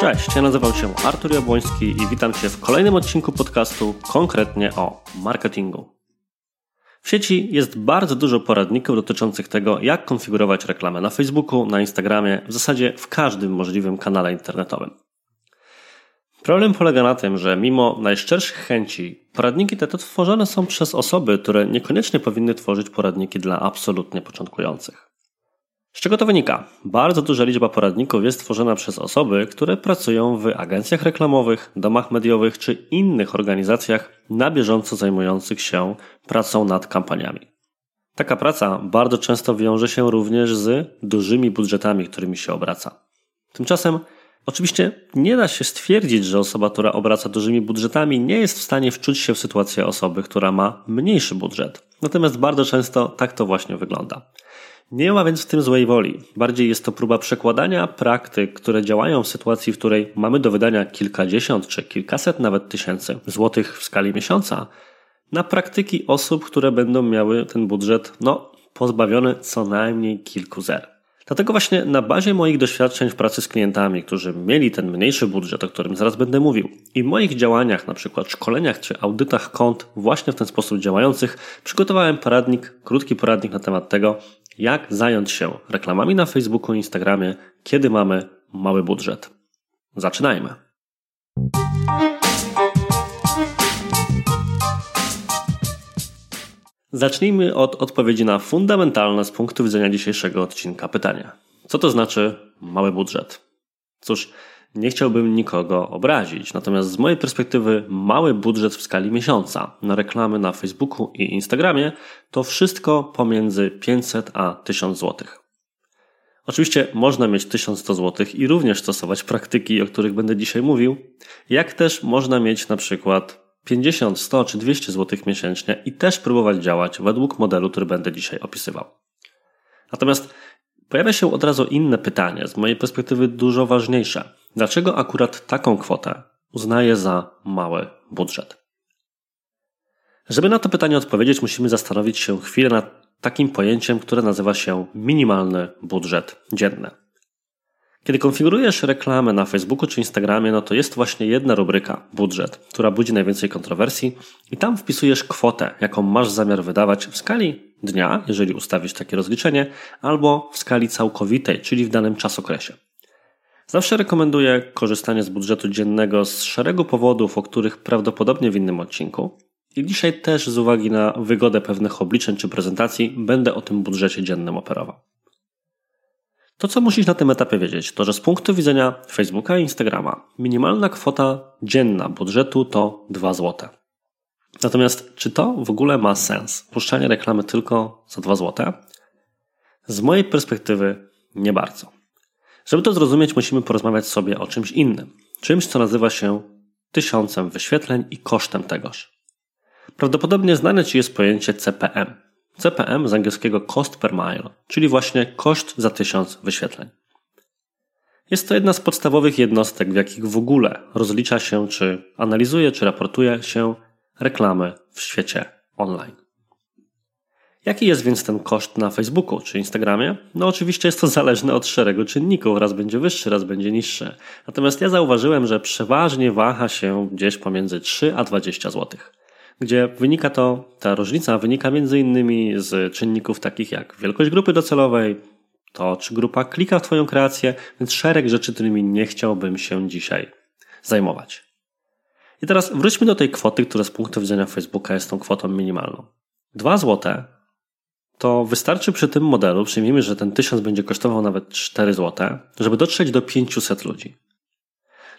Cześć, ja nazywam się Artur Jabłoński i witam Cię w kolejnym odcinku podcastu konkretnie o marketingu. W sieci jest bardzo dużo poradników dotyczących tego, jak konfigurować reklamę na Facebooku, na Instagramie, w zasadzie w każdym możliwym kanale internetowym. Problem polega na tym, że mimo najszczerszych chęci, poradniki te tworzone są przez osoby, które niekoniecznie powinny tworzyć poradniki dla absolutnie początkujących. Z czego to wynika? Bardzo duża liczba poradników jest tworzona przez osoby, które pracują w agencjach reklamowych, domach mediowych czy innych organizacjach na bieżąco zajmujących się pracą nad kampaniami. Taka praca bardzo często wiąże się również z dużymi budżetami, którymi się obraca. Tymczasem Oczywiście nie da się stwierdzić, że osoba, która obraca dużymi budżetami, nie jest w stanie wczuć się w sytuację osoby, która ma mniejszy budżet. Natomiast bardzo często tak to właśnie wygląda. Nie ma więc w tym złej woli. Bardziej jest to próba przekładania praktyk, które działają w sytuacji, w której mamy do wydania kilkadziesiąt czy kilkaset nawet tysięcy złotych w skali miesiąca, na praktyki osób, które będą miały ten budżet, no, pozbawiony co najmniej kilku zer. Dlatego właśnie na bazie moich doświadczeń w pracy z klientami, którzy mieli ten mniejszy budżet, o którym zaraz będę mówił, i moich działaniach, na przykład szkoleniach czy audytach kont właśnie w ten sposób działających, przygotowałem poradnik, krótki poradnik na temat tego, jak zająć się reklamami na Facebooku i Instagramie, kiedy mamy mały budżet. Zaczynajmy. Zacznijmy od odpowiedzi na fundamentalne z punktu widzenia dzisiejszego odcinka pytania. Co to znaczy mały budżet? Cóż, nie chciałbym nikogo obrazić, natomiast z mojej perspektywy mały budżet w skali miesiąca na reklamy na Facebooku i Instagramie to wszystko pomiędzy 500 a 1000 zł. Oczywiście można mieć 1100 zł i również stosować praktyki, o których będę dzisiaj mówił, jak też można mieć na przykład 50, 100 czy 200 zł miesięcznie i też próbować działać według modelu, który będę dzisiaj opisywał. Natomiast pojawia się od razu inne pytanie, z mojej perspektywy dużo ważniejsze. Dlaczego akurat taką kwotę uznaję za mały budżet? Żeby na to pytanie odpowiedzieć, musimy zastanowić się chwilę nad takim pojęciem, które nazywa się minimalny budżet dzienny. Kiedy konfigurujesz reklamę na Facebooku czy Instagramie, no to jest właśnie jedna rubryka budżet, która budzi najwięcej kontrowersji i tam wpisujesz kwotę, jaką masz zamiar wydawać w skali dnia, jeżeli ustawisz takie rozliczenie, albo w skali całkowitej, czyli w danym czasokresie. Zawsze rekomenduję korzystanie z budżetu dziennego z szeregu powodów, o których prawdopodobnie w innym odcinku. I dzisiaj też z uwagi na wygodę pewnych obliczeń czy prezentacji będę o tym budżecie dziennym operował. To, co musisz na tym etapie wiedzieć, to że z punktu widzenia Facebooka i Instagrama minimalna kwota dzienna budżetu to 2 zł. Natomiast czy to w ogóle ma sens? Puszczanie reklamy tylko za 2 zł? Z mojej perspektywy nie bardzo. Żeby to zrozumieć, musimy porozmawiać sobie o czymś innym. Czymś, co nazywa się tysiącem wyświetleń i kosztem tegoż. Prawdopodobnie znane Ci jest pojęcie CPM. CPM z angielskiego cost per mile, czyli właśnie koszt za tysiąc wyświetleń. Jest to jedna z podstawowych jednostek, w jakich w ogóle rozlicza się, czy analizuje, czy raportuje się reklamy w świecie online. Jaki jest więc ten koszt na Facebooku czy Instagramie? No oczywiście jest to zależne od szeregu czynników, raz będzie wyższy, raz będzie niższy. Natomiast ja zauważyłem, że przeważnie waha się gdzieś pomiędzy 3 a 20 zł. Gdzie wynika to, ta różnica wynika między innymi z czynników takich jak wielkość grupy docelowej, to czy grupa klika w Twoją kreację, więc szereg rzeczy, którymi nie chciałbym się dzisiaj zajmować. I teraz wróćmy do tej kwoty, która z punktu widzenia Facebooka jest tą kwotą minimalną. 2 złote to wystarczy przy tym modelu, przyjmijmy, że ten 1000 będzie kosztował nawet 4 zł, żeby dotrzeć do 500 ludzi.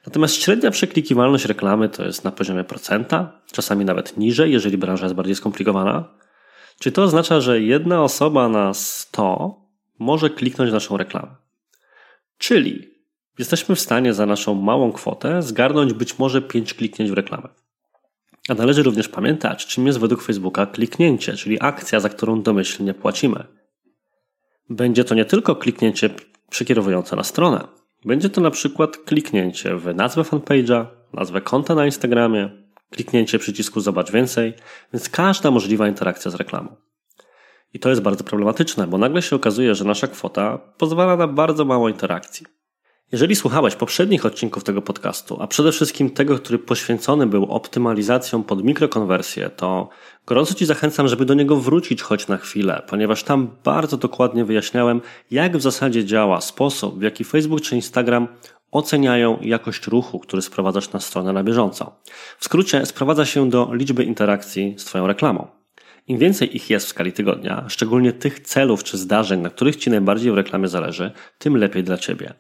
Natomiast średnia przeklikiwalność reklamy to jest na poziomie procenta, czasami nawet niżej, jeżeli branża jest bardziej skomplikowana. Czy to oznacza, że jedna osoba na 100 może kliknąć naszą reklamę? Czyli jesteśmy w stanie za naszą małą kwotę zgarnąć być może 5 kliknięć w reklamę. A należy również pamiętać, czym jest według Facebooka kliknięcie, czyli akcja, za którą domyślnie płacimy. Będzie to nie tylko kliknięcie przekierowujące na stronę. Będzie to na przykład kliknięcie w nazwę fanpage'a, nazwę konta na Instagramie, kliknięcie przycisku Zobacz więcej, więc każda możliwa interakcja z reklamą. I to jest bardzo problematyczne, bo nagle się okazuje, że nasza kwota pozwala na bardzo mało interakcji. Jeżeli słuchałeś poprzednich odcinków tego podcastu, a przede wszystkim tego, który poświęcony był optymalizacją pod mikrokonwersję, to gorąco Ci zachęcam, żeby do niego wrócić choć na chwilę, ponieważ tam bardzo dokładnie wyjaśniałem, jak w zasadzie działa sposób, w jaki Facebook czy Instagram oceniają jakość ruchu, który sprowadzasz na stronę na bieżąco. W skrócie sprowadza się do liczby interakcji z Twoją reklamą. Im więcej ich jest w skali tygodnia, szczególnie tych celów czy zdarzeń, na których Ci najbardziej w reklamie zależy, tym lepiej dla Ciebie.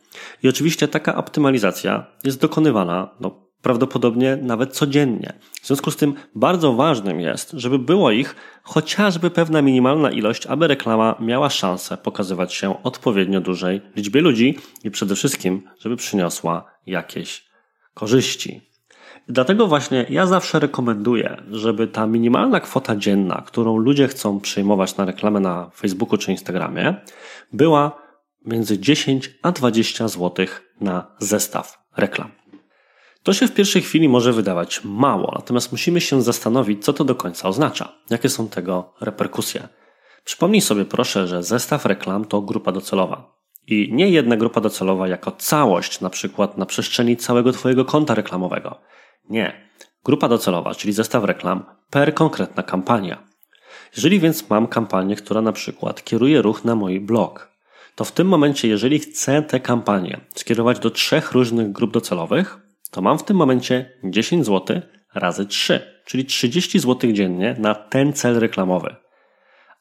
I oczywiście taka optymalizacja jest dokonywana no, prawdopodobnie nawet codziennie. W związku z tym bardzo ważnym jest, żeby było ich chociażby pewna minimalna ilość, aby reklama miała szansę pokazywać się odpowiednio dużej liczbie ludzi i przede wszystkim, żeby przyniosła jakieś korzyści. Dlatego właśnie ja zawsze rekomenduję, żeby ta minimalna kwota dzienna, którą ludzie chcą przyjmować na reklamę na Facebooku czy Instagramie, była między 10 a 20 zł na zestaw reklam. To się w pierwszej chwili może wydawać mało, natomiast musimy się zastanowić, co to do końca oznacza, jakie są tego reperkusje. Przypomnij sobie proszę, że zestaw reklam to grupa docelowa. I nie jedna grupa docelowa jako całość, na przykład na przestrzeni całego Twojego konta reklamowego. Nie. Grupa docelowa, czyli zestaw reklam per konkretna kampania. Jeżeli więc mam kampanię, która na przykład kieruje ruch na mój blog, to w tym momencie, jeżeli chcę tę kampanię skierować do trzech różnych grup docelowych, to mam w tym momencie 10 zł razy 3, czyli 30 zł dziennie na ten cel reklamowy.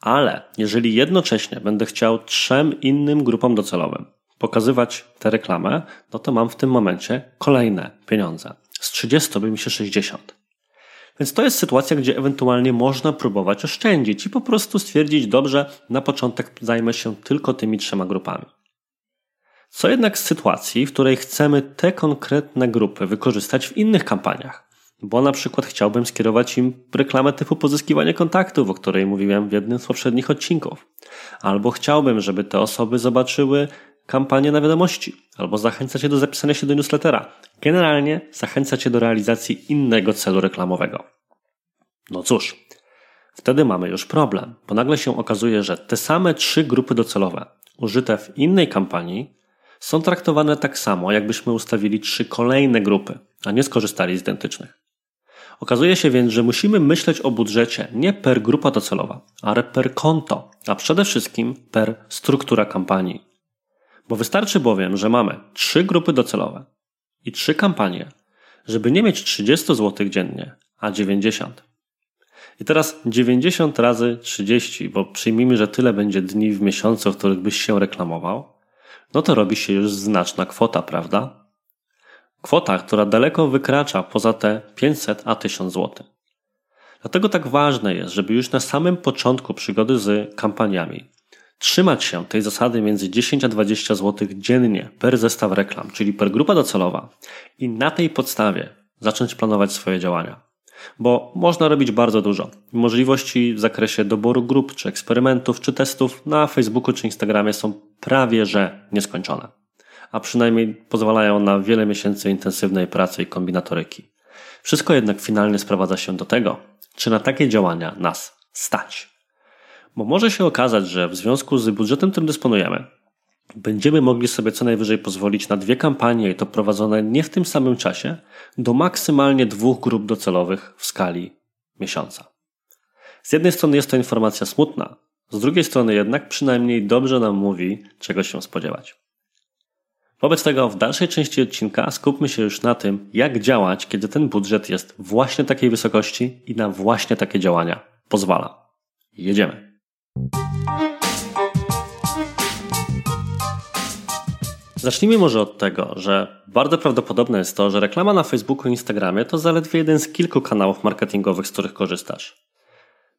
Ale jeżeli jednocześnie będę chciał trzem innym grupom docelowym pokazywać tę reklamę, no to mam w tym momencie kolejne pieniądze. Z 30 robi mi się 60. Więc to jest sytuacja, gdzie ewentualnie można próbować oszczędzić i po prostu stwierdzić, dobrze, na początek zajmę się tylko tymi trzema grupami. Co jednak z sytuacji, w której chcemy te konkretne grupy wykorzystać w innych kampaniach? Bo na przykład chciałbym skierować im reklamę typu pozyskiwanie kontaktów, o której mówiłem w jednym z poprzednich odcinków. Albo chciałbym, żeby te osoby zobaczyły kampanię na wiadomości, albo zachęcać je do zapisania się do newslettera. Generalnie zachęcać je do realizacji innego celu reklamowego. No cóż, wtedy mamy już problem, bo nagle się okazuje, że te same trzy grupy docelowe użyte w innej kampanii są traktowane tak samo, jakbyśmy ustawili trzy kolejne grupy, a nie skorzystali z identycznych. Okazuje się więc, że musimy myśleć o budżecie nie per grupa docelowa, ale per konto, a przede wszystkim per struktura kampanii. Bo wystarczy bowiem, że mamy trzy grupy docelowe i trzy kampanie, żeby nie mieć 30 zł dziennie, a 90. I teraz 90 razy 30, bo przyjmijmy, że tyle będzie dni w miesiącu, w których byś się reklamował, no to robi się już znaczna kwota, prawda? Kwota, która daleko wykracza poza te 500 a 1000 zł. Dlatego tak ważne jest, żeby już na samym początku przygody z kampaniami trzymać się tej zasady między 10 a 20 zł dziennie per zestaw reklam, czyli per grupa docelowa i na tej podstawie zacząć planować swoje działania. Bo można robić bardzo dużo. Możliwości w zakresie doboru grup, czy eksperymentów, czy testów na Facebooku czy Instagramie są prawie że nieskończone. A przynajmniej pozwalają na wiele miesięcy intensywnej pracy i kombinatoryki. Wszystko jednak finalnie sprowadza się do tego, czy na takie działania nas stać. Bo może się okazać, że w związku z budżetem, którym dysponujemy, będziemy mogli sobie co najwyżej pozwolić na dwie kampanie i to prowadzone nie w tym samym czasie, do maksymalnie dwóch grup docelowych w skali miesiąca. Z jednej strony jest to informacja smutna, z drugiej strony jednak przynajmniej dobrze nam mówi, czego się spodziewać. Wobec tego w dalszej części odcinka skupmy się już na tym, jak działać, kiedy ten budżet jest właśnie takiej wysokości i na właśnie takie działania pozwala. Jedziemy. Zacznijmy może od tego, że bardzo prawdopodobne jest to, że reklama na Facebooku i Instagramie to zaledwie jeden z kilku kanałów marketingowych, z których korzystasz.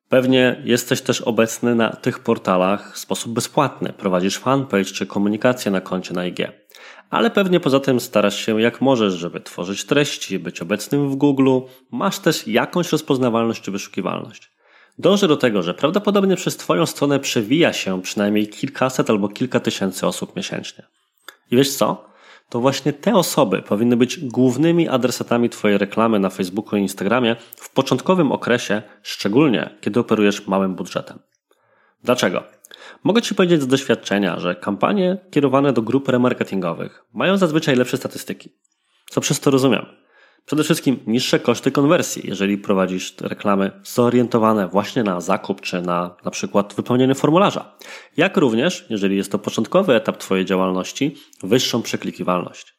Pewnie jesteś też obecny na tych portalach w sposób bezpłatny, prowadzisz fanpage czy komunikację na koncie na IG. Ale pewnie poza tym starasz się jak możesz, żeby tworzyć treści, być obecnym w Google, masz też jakąś rozpoznawalność czy wyszukiwalność. Dążę do tego, że prawdopodobnie przez Twoją stronę przewija się przynajmniej kilkaset albo kilka tysięcy osób miesięcznie. I wiesz co? To właśnie te osoby powinny być głównymi adresatami Twojej reklamy na Facebooku i Instagramie w początkowym okresie, szczególnie kiedy operujesz małym budżetem. Dlaczego? Mogę Ci powiedzieć z doświadczenia, że kampanie kierowane do grup remarketingowych mają zazwyczaj lepsze statystyki. Co przez to rozumiem? Przede wszystkim niższe koszty konwersji, jeżeli prowadzisz reklamy zorientowane właśnie na zakup czy na na przykład wypełnienie formularza. Jak również, jeżeli jest to początkowy etap Twojej działalności, wyższą przeklikiwalność.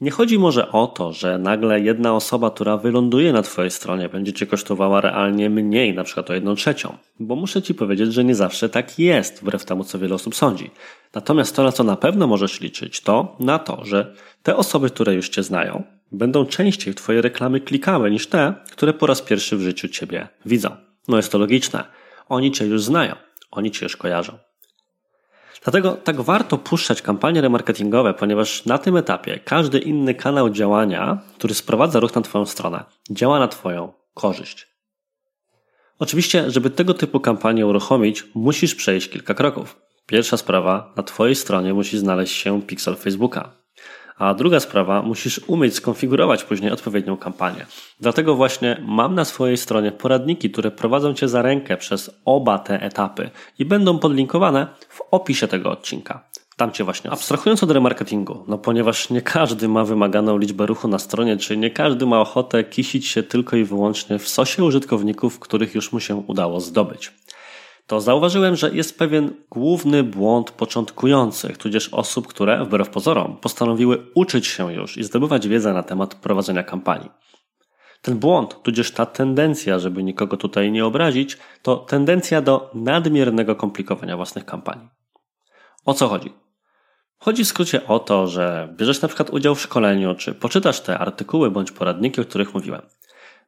Nie chodzi może o to, że nagle jedna osoba, która wyląduje na Twojej stronie, będzie Cię kosztowała realnie mniej, na przykład o jedną trzecią, bo muszę Ci powiedzieć, że nie zawsze tak jest, wbrew temu, co wiele osób sądzi. Natomiast to, na co na pewno możesz liczyć, to na to, że te osoby, które już Cię znają, będą częściej w Twoje reklamy klikały niż te, które po raz pierwszy w życiu Ciebie widzą. No jest to logiczne. Oni Cię już znają, oni Cię już kojarzą. Dlatego tak warto puszczać kampanie remarketingowe, ponieważ na tym etapie każdy inny kanał działania, który sprowadza ruch na Twoją stronę, działa na Twoją korzyść. Oczywiście, żeby tego typu kampanię uruchomić, musisz przejść kilka kroków. Pierwsza sprawa, na Twojej stronie musi znaleźć się pixel Facebooka. A druga sprawa, musisz umieć skonfigurować później odpowiednią kampanię. Dlatego właśnie mam na swojej stronie poradniki, które prowadzą Cię za rękę przez oba te etapy i będą podlinkowane w opisie tego odcinka. Tam Cię właśnie abstrahując od remarketingu, no ponieważ nie każdy ma wymaganą liczbę ruchu na stronie, czy nie każdy ma ochotę kisić się tylko i wyłącznie w sosie użytkowników, których już mu się udało zdobyć to zauważyłem, że jest pewien główny błąd początkujących, tudzież osób, które, wbrew pozorom, postanowiły uczyć się już i zdobywać wiedzę na temat prowadzenia kampanii. Ten błąd, tudzież ta tendencja, żeby nikogo tutaj nie obrazić, to tendencja do nadmiernego komplikowania własnych kampanii. O co chodzi? Chodzi w skrócie o to, że bierzesz na przykład udział w szkoleniu, czy poczytasz te artykuły bądź poradniki, o których mówiłem.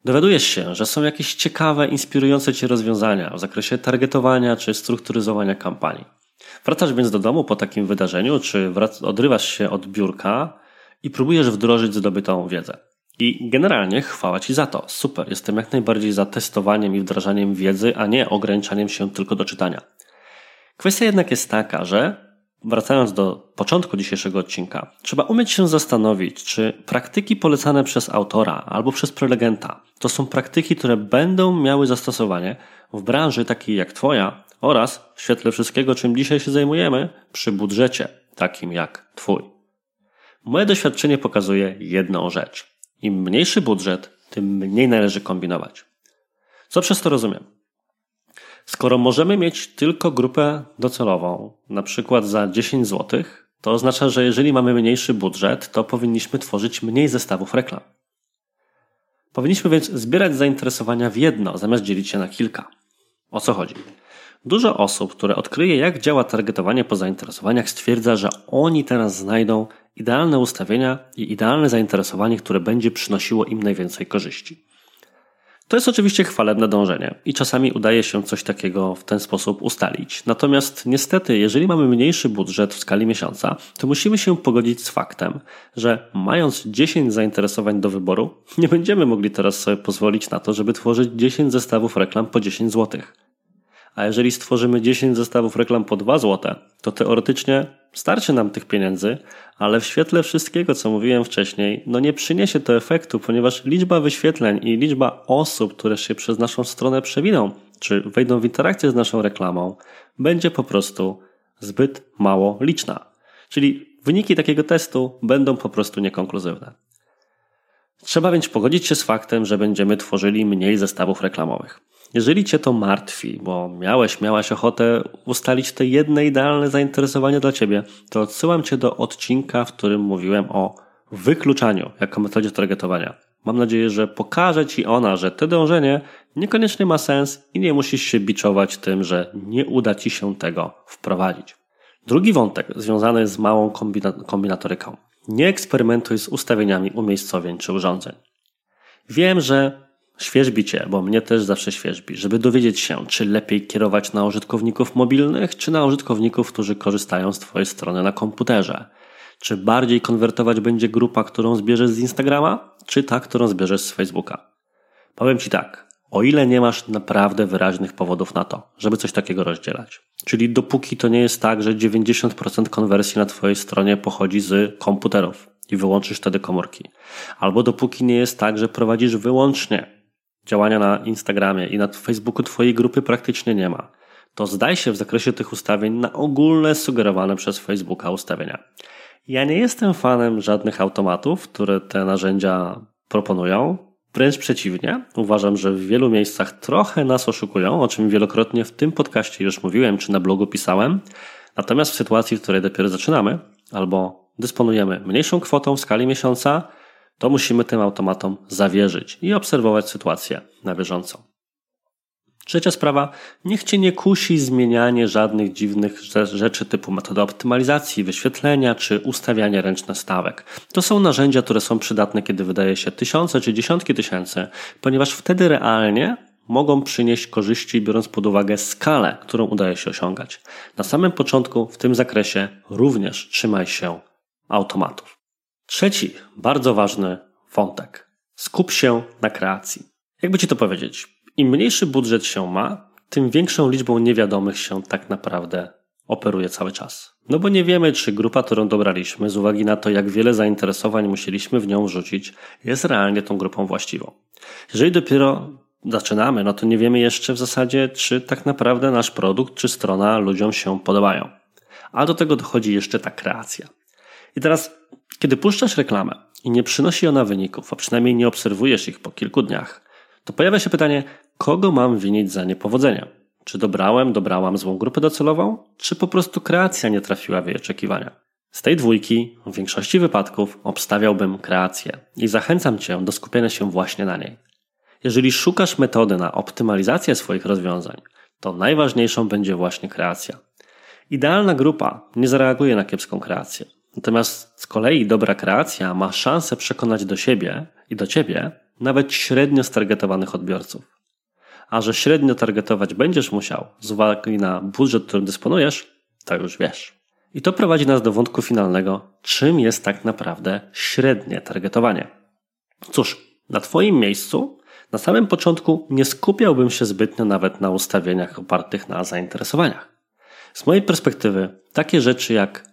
Dowiadujesz się, że są jakieś ciekawe, inspirujące cię rozwiązania w zakresie targetowania czy strukturyzowania kampanii. Wracasz więc do domu po takim wydarzeniu, czy odrywasz się od biurka i próbujesz wdrożyć zdobytą wiedzę. I generalnie chwała Ci za to. Super, jestem jak najbardziej za testowaniem i wdrażaniem wiedzy, a nie ograniczaniem się tylko do czytania. Kwestia jednak jest taka, że Wracając do początku dzisiejszego odcinka, trzeba umieć się zastanowić, czy praktyki polecane przez autora albo przez prelegenta to są praktyki, które będą miały zastosowanie w branży takiej jak Twoja oraz w świetle wszystkiego, czym dzisiaj się zajmujemy, przy budżecie takim jak Twój. Moje doświadczenie pokazuje jedną rzecz. Im mniejszy budżet, tym mniej należy kombinować. Co przez to rozumiem? Skoro możemy mieć tylko grupę docelową, na przykład za 10 zł, to oznacza, że jeżeli mamy mniejszy budżet, to powinniśmy tworzyć mniej zestawów reklam. Powinniśmy więc zbierać zainteresowania w jedno, zamiast dzielić się na kilka. O co chodzi? Dużo osób, które odkryje, jak działa targetowanie po zainteresowaniach, stwierdza, że oni teraz znajdą idealne ustawienia i idealne zainteresowanie, które będzie przynosiło im najwięcej korzyści. To jest oczywiście chwalebne dążenie i czasami udaje się coś takiego w ten sposób ustalić. Natomiast niestety, jeżeli mamy mniejszy budżet w skali miesiąca, to musimy się pogodzić z faktem, że mając 10 zainteresowań do wyboru, nie będziemy mogli teraz sobie pozwolić na to, żeby tworzyć 10 zestawów reklam po 10 zł. A jeżeli stworzymy 10 zestawów reklam po 2 zł, to teoretycznie starczy nam tych pieniędzy, ale w świetle wszystkiego, co mówiłem wcześniej, no nie przyniesie to efektu, ponieważ liczba wyświetleń i liczba osób, które się przez naszą stronę przewiną, czy wejdą w interakcję z naszą reklamą, będzie po prostu zbyt mało liczna. Czyli wyniki takiego testu będą po prostu niekonkluzywne. Trzeba więc pogodzić się z faktem, że będziemy tworzyli mniej zestawów reklamowych. Jeżeli Cię to martwi, bo miałeś, miałaś ochotę ustalić te jedne idealne zainteresowanie dla Ciebie, to odsyłam Cię do odcinka, w którym mówiłem o wykluczaniu jako metodzie targetowania. Mam nadzieję, że pokaże Ci ona, że to dążenie niekoniecznie ma sens i nie musisz się biczować tym, że nie uda Ci się tego wprowadzić. Drugi wątek związany z małą kombinatoryką. Nie eksperymentuj z ustawieniami umiejscowień czy urządzeń. Wiem, że Świeżbi cię, bo mnie też zawsze świeżbi, żeby dowiedzieć się, czy lepiej kierować na użytkowników mobilnych, czy na użytkowników, którzy korzystają z Twojej strony na komputerze. Czy bardziej konwertować będzie grupa, którą zbierzesz z Instagrama, czy ta, którą zbierzesz z Facebooka. Powiem Ci tak, o ile nie masz naprawdę wyraźnych powodów na to, żeby coś takiego rozdzielać. Czyli dopóki to nie jest tak, że 90% konwersji na Twojej stronie pochodzi z komputerów i wyłączysz wtedy komórki. Albo dopóki nie jest tak, że prowadzisz wyłącznie działania na Instagramie i na Facebooku Twojej grupy praktycznie nie ma. To zdaj się w zakresie tych ustawień na ogólne sugerowane przez Facebooka ustawienia. Ja nie jestem fanem żadnych automatów, które te narzędzia proponują. Wręcz przeciwnie, uważam, że w wielu miejscach trochę nas oszukują, o czym wielokrotnie w tym podcaście już mówiłem, czy na blogu pisałem. Natomiast w sytuacji, w której dopiero zaczynamy, albo dysponujemy mniejszą kwotą w skali miesiąca, to musimy tym automatom zawierzyć i obserwować sytuację na bieżąco. Trzecia sprawa, niech Cię nie kusi zmienianie żadnych dziwnych rzeczy typu metody optymalizacji, wyświetlenia czy ustawiania ręcznych stawek. To są narzędzia, które są przydatne, kiedy wydaje się tysiące czy dziesiątki tysięcy, ponieważ wtedy realnie mogą przynieść korzyści, biorąc pod uwagę skalę, którą udaje się osiągać. Na samym początku w tym zakresie również trzymaj się automatów. Trzeci, bardzo ważny wątek. Skup się na kreacji. Jakby ci to powiedzieć? Im mniejszy budżet się ma, tym większą liczbą niewiadomych się tak naprawdę operuje cały czas. No bo nie wiemy, czy grupa, którą dobraliśmy, z uwagi na to, jak wiele zainteresowań musieliśmy w nią wrzucić, jest realnie tą grupą właściwą. Jeżeli dopiero zaczynamy, no to nie wiemy jeszcze w zasadzie, czy tak naprawdę nasz produkt czy strona ludziom się podobają. A do tego dochodzi jeszcze ta kreacja. I teraz, kiedy puszczasz reklamę i nie przynosi ona wyników, a przynajmniej nie obserwujesz ich po kilku dniach, to pojawia się pytanie, kogo mam winić za niepowodzenie? Czy dobrałem, dobrałam złą grupę docelową, czy po prostu kreacja nie trafiła w jej oczekiwania? Z tej dwójki w większości wypadków obstawiałbym kreację i zachęcam Cię do skupienia się właśnie na niej. Jeżeli szukasz metody na optymalizację swoich rozwiązań, to najważniejszą będzie właśnie kreacja. Idealna grupa nie zareaguje na kiepską kreację. Natomiast z kolei dobra kreacja ma szansę przekonać do siebie i do ciebie nawet średnio stargetowanych odbiorców. A że średnio targetować będziesz musiał z uwagi na budżet, którym dysponujesz, to już wiesz. I to prowadzi nas do wątku finalnego, czym jest tak naprawdę średnie targetowanie. Cóż, na Twoim miejscu na samym początku nie skupiałbym się zbytnio nawet na ustawieniach opartych na zainteresowaniach. Z mojej perspektywy, takie rzeczy jak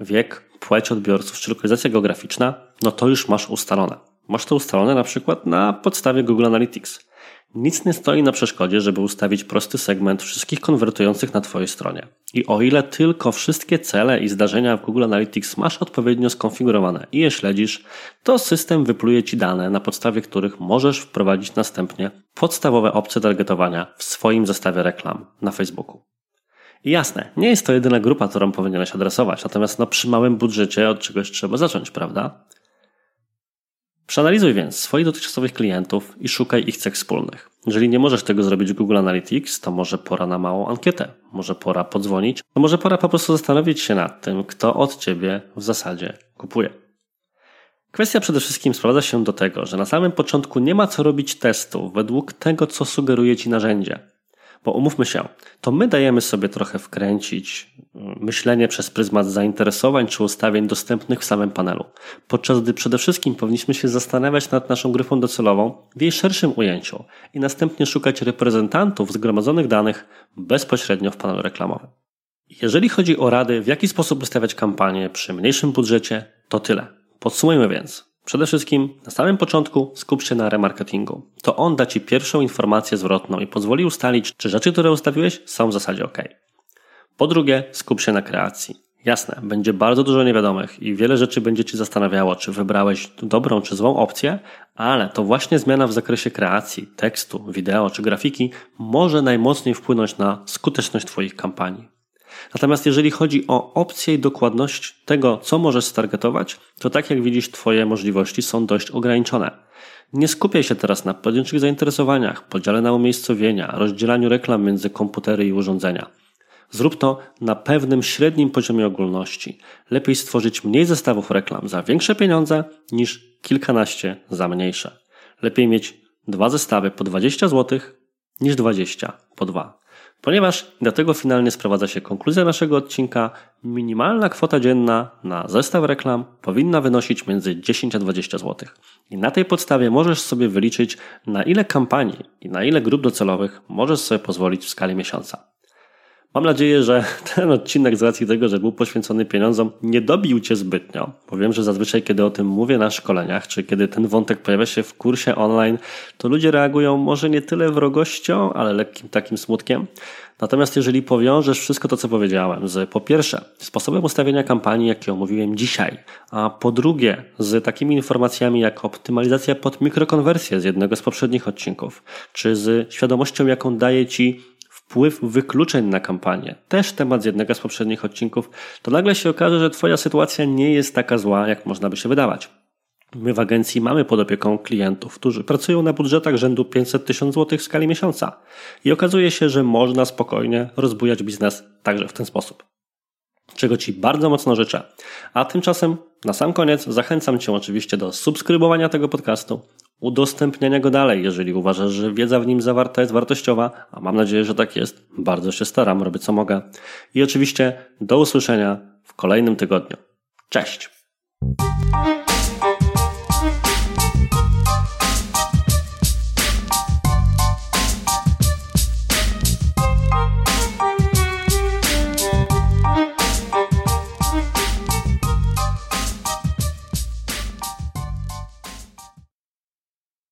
wiek, płeć odbiorców czy lokalizacja geograficzna, no to już masz ustalone. Masz to ustalone na przykład na podstawie Google Analytics. Nic nie stoi na przeszkodzie, żeby ustawić prosty segment wszystkich konwertujących na Twojej stronie. I o ile tylko wszystkie cele i zdarzenia w Google Analytics masz odpowiednio skonfigurowane i je śledzisz, to system wypluje Ci dane, na podstawie których możesz wprowadzić następnie podstawowe opcje targetowania w swoim zestawie reklam na Facebooku. I jasne, nie jest to jedyna grupa, którą powinieneś adresować, natomiast no, przy małym budżecie od czegoś trzeba zacząć, prawda? Przeanalizuj więc swoich dotychczasowych klientów i szukaj ich cech wspólnych. Jeżeli nie możesz tego zrobić w Google Analytics, to może pora na małą ankietę, może pora podzwonić, to może pora po prostu zastanowić się nad tym, kto od ciebie w zasadzie kupuje. Kwestia przede wszystkim sprowadza się do tego, że na samym początku nie ma co robić testów według tego, co sugeruje ci narzędzie. Bo umówmy się, to my dajemy sobie trochę wkręcić mm, myślenie przez pryzmat zainteresowań czy ustawień dostępnych w samym panelu, podczas gdy przede wszystkim powinniśmy się zastanawiać nad naszą gryfą docelową w jej szerszym ujęciu i następnie szukać reprezentantów zgromadzonych danych bezpośrednio w panelu reklamowym. Jeżeli chodzi o rady, w jaki sposób ustawiać kampanię przy mniejszym budżecie, to tyle. Podsumujmy więc. Przede wszystkim na samym początku skup się na remarketingu. To on da Ci pierwszą informację zwrotną i pozwoli ustalić, czy rzeczy, które ustawiłeś, są w zasadzie ok. Po drugie, skup się na kreacji. Jasne, będzie bardzo dużo niewiadomych i wiele rzeczy będzie Ci zastanawiało, czy wybrałeś dobrą czy złą opcję, ale to właśnie zmiana w zakresie kreacji, tekstu, wideo czy grafiki może najmocniej wpłynąć na skuteczność Twoich kampanii. Natomiast jeżeli chodzi o opcję i dokładność tego, co możesz stargetować, to tak jak widzisz, Twoje możliwości są dość ograniczone. Nie skupiaj się teraz na pojedynczych zainteresowaniach, podziale na umiejscowienia, rozdzielaniu reklam między komputery i urządzenia. Zrób to na pewnym średnim poziomie ogólności. Lepiej stworzyć mniej zestawów reklam za większe pieniądze niż kilkanaście za mniejsze. Lepiej mieć dwa zestawy po 20 zł niż 20 po 2. Ponieważ do tego finalnie sprowadza się konkluzja naszego odcinka, minimalna kwota dzienna na zestaw reklam powinna wynosić między 10 a 20 zł. I na tej podstawie możesz sobie wyliczyć, na ile kampanii i na ile grup docelowych możesz sobie pozwolić w skali miesiąca. Mam nadzieję, że ten odcinek z racji tego, że był poświęcony pieniądzom, nie dobił Cię zbytnio, bo wiem, że zazwyczaj, kiedy o tym mówię na szkoleniach, czy kiedy ten wątek pojawia się w kursie online, to ludzie reagują może nie tyle wrogością, ale lekkim takim smutkiem. Natomiast jeżeli powiążesz wszystko to, co powiedziałem, z po pierwsze sposobem ustawienia kampanii, jakie omówiłem dzisiaj, a po drugie z takimi informacjami jak optymalizacja pod mikrokonwersję z jednego z poprzednich odcinków, czy z świadomością, jaką daje Ci wpływ wykluczeń na kampanię, też temat z jednego z poprzednich odcinków, to nagle się okaże, że Twoja sytuacja nie jest taka zła, jak można by się wydawać. My w agencji mamy pod opieką klientów, którzy pracują na budżetach rzędu 500 tysięcy złotych w skali miesiąca. I okazuje się, że można spokojnie rozbujać biznes także w ten sposób. Czego Ci bardzo mocno życzę. A tymczasem na sam koniec zachęcam Cię oczywiście do subskrybowania tego podcastu, udostępniania go dalej, jeżeli uważasz, że wiedza w nim zawarta jest wartościowa, a mam nadzieję, że tak jest. Bardzo się staram, robię co mogę. I oczywiście do usłyszenia w kolejnym tygodniu. Cześć!